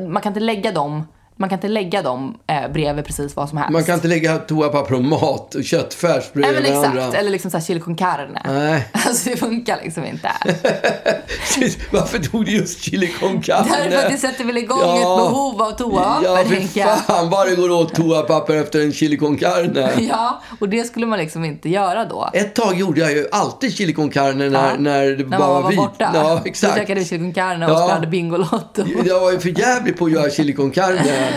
S1: man kan inte lägga dem man kan inte lägga dem eh, bredvid precis vad som helst. Man kan inte lägga toapapper och mat och köttfärs bredvid Nej, men exakt. Andra. Eller liksom såhär chili con carne. Nej. (laughs) Alltså det funkar liksom inte. (laughs) Varför tog du just chili con carne? (laughs) Därför att det sätter väl igång ja. ett behov av toapapper, tänker jag. Ja, fy fan vad det går åt toapapper efter en chili con carne. ja, och det skulle man liksom inte göra då. Ett tag gjorde jag ju alltid chili con carne när, ja. när det bara var, var vit. borta. Ja, exakt. Då käkade vi chili con carne och ja. spelade Bingolotto. Jag var ju för jävlig på att göra chili con carne.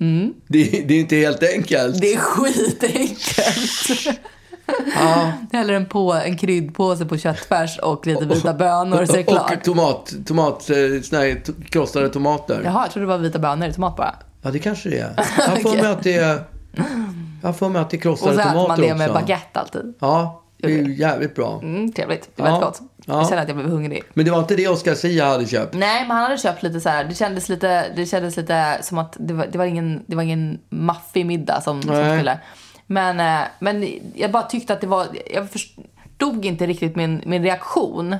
S1: Mm. Det, det, är inte helt enkelt. Det är skitenkelt. Ah. Häller en, på, en kryddpåse på köttfärs och lite vita bönor så är det klart. Och tomat, tomat, eh, såna här krossade tomater. Jaha, jag trodde det var vita bönor tomat bara. Ja, det kanske det är. (laughs) Jag får okay. mig att det är, jag får mig att det krossade tomater också. Och så äter man det också. med baguette alltid. Ja, det är okay. jävligt bra. Mm, trevligt. Det är ja. väldigt gott. Ja. Jag kände att jag blev hungrig. Men det var inte det Oscar Zia hade köpt? Nej, men han hade köpt lite så här. Det kändes lite, det kändes lite som att det var, det var ingen, det var ingen maffig middag som, Nej. som skulle. Men, eh, men jag bara tyckte att det var, jag förstod inte riktigt min, min reaktion.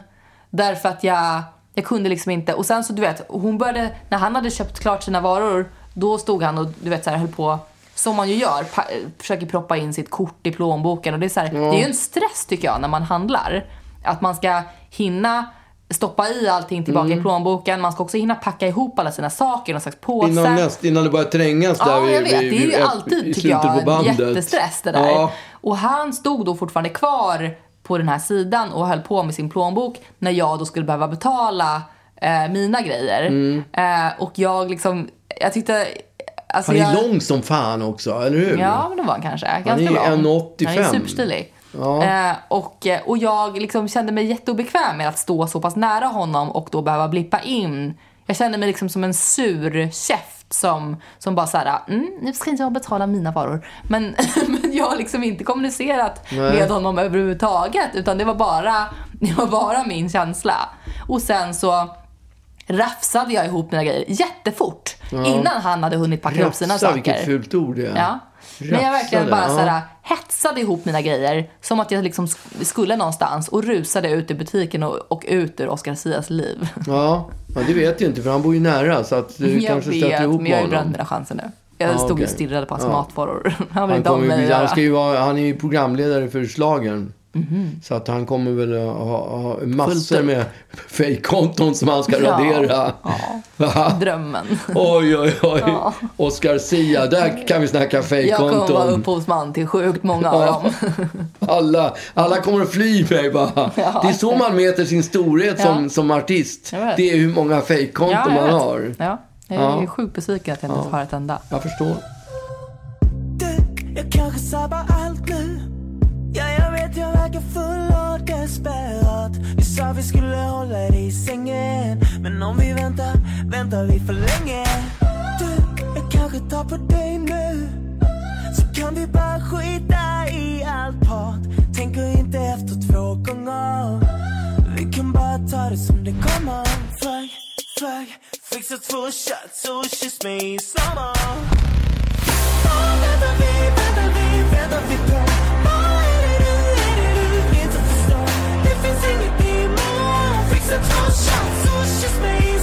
S1: Därför att jag, jag kunde liksom inte. Och sen så du vet, hon började, när han hade köpt klart sina varor, då stod han och du vet så här höll på som man ju gör, eh, försöker proppa in sitt kort i plånboken. Och det, är så här, mm. det är ju en stress tycker jag när man handlar. Att man ska hinna stoppa i allting tillbaka mm. i plånboken. Man ska också hinna packa ihop alla sina saker i någon slags påse. Innan, näst, innan det börjar trängas där ja, jag vet. vi, det är ju vi, alltid, tycker jag, jättestress det där. Ja. Och han stod då fortfarande kvar på den här sidan och höll på med sin plånbok när jag då skulle behöva betala eh, mina grejer. Mm. Eh, och jag liksom, jag tyckte Alltså han är jag... lång som fan också, eller hur? Ja, men det var han kanske. Ganska han är 1,85. Han är superstilig. Ja. Eh, och, eh, och jag liksom kände mig jätteobekväm med att stå så pass nära honom och då behöva blippa in. Jag kände mig liksom som en sur käft som, som bara såhär, mm, nu ska inte jag betala mina varor. Men, (laughs) men jag har liksom inte kommunicerat Nej. med honom överhuvudtaget utan det var, bara, (laughs) det var bara min känsla. Och sen så rafsade jag ihop mina grejer jättefort. Ja. Innan han hade hunnit packa ihop sina saker. Rafsa, vilket fult ord det är. Ja. Men jag verkligen bara ja. såhär, hetsade ihop mina grejer som att jag liksom skulle någonstans och rusade ut i butiken och, och ut ur Oscar Sias liv. Ja. ja, det vet ju inte för han bor ju nära så att du jag kanske stöter ihop med honom. Jag vet, men jag har ju mina chanser nu. Jag ah, stod okay. och stirrade på hans matvaror. (laughs) Han vill inte ha mig att göra. Han, ska ju vara, han är ju programledare för slagen Mm -hmm. Så att han kommer väl ha, ha massor med fejkkonton som han ska radera. Ja, Drömmen. oj, oj, oj. Ja. Oscar Sia, där kan vi snacka fejkkonton. Jag kommer vara upphovsman till sjukt många av dem. (laughs) alla, alla kommer att fly mig bara. Det är så man mäter sin storhet som, som artist. Det är hur många fejkkonton man har. Ja, jag är sjukt besviken att jag inte har ett enda. Jag förstår. Du, jag kanske sabbar allt nu natt Vi sa vi skulle hålla dig i sängen Men om vi väntar, väntar vi för länge Du, jag kanske tar på dig nu Så kan vi bara skita i allt prat Tänker inte efter två gånger Vi kan bara ta det som det kommer Flög, flög, fixa två shots och kyss mig i sommar Oh, väntar vi, väntar vi, väntar vi på more. Fix the total shot, so it's just me.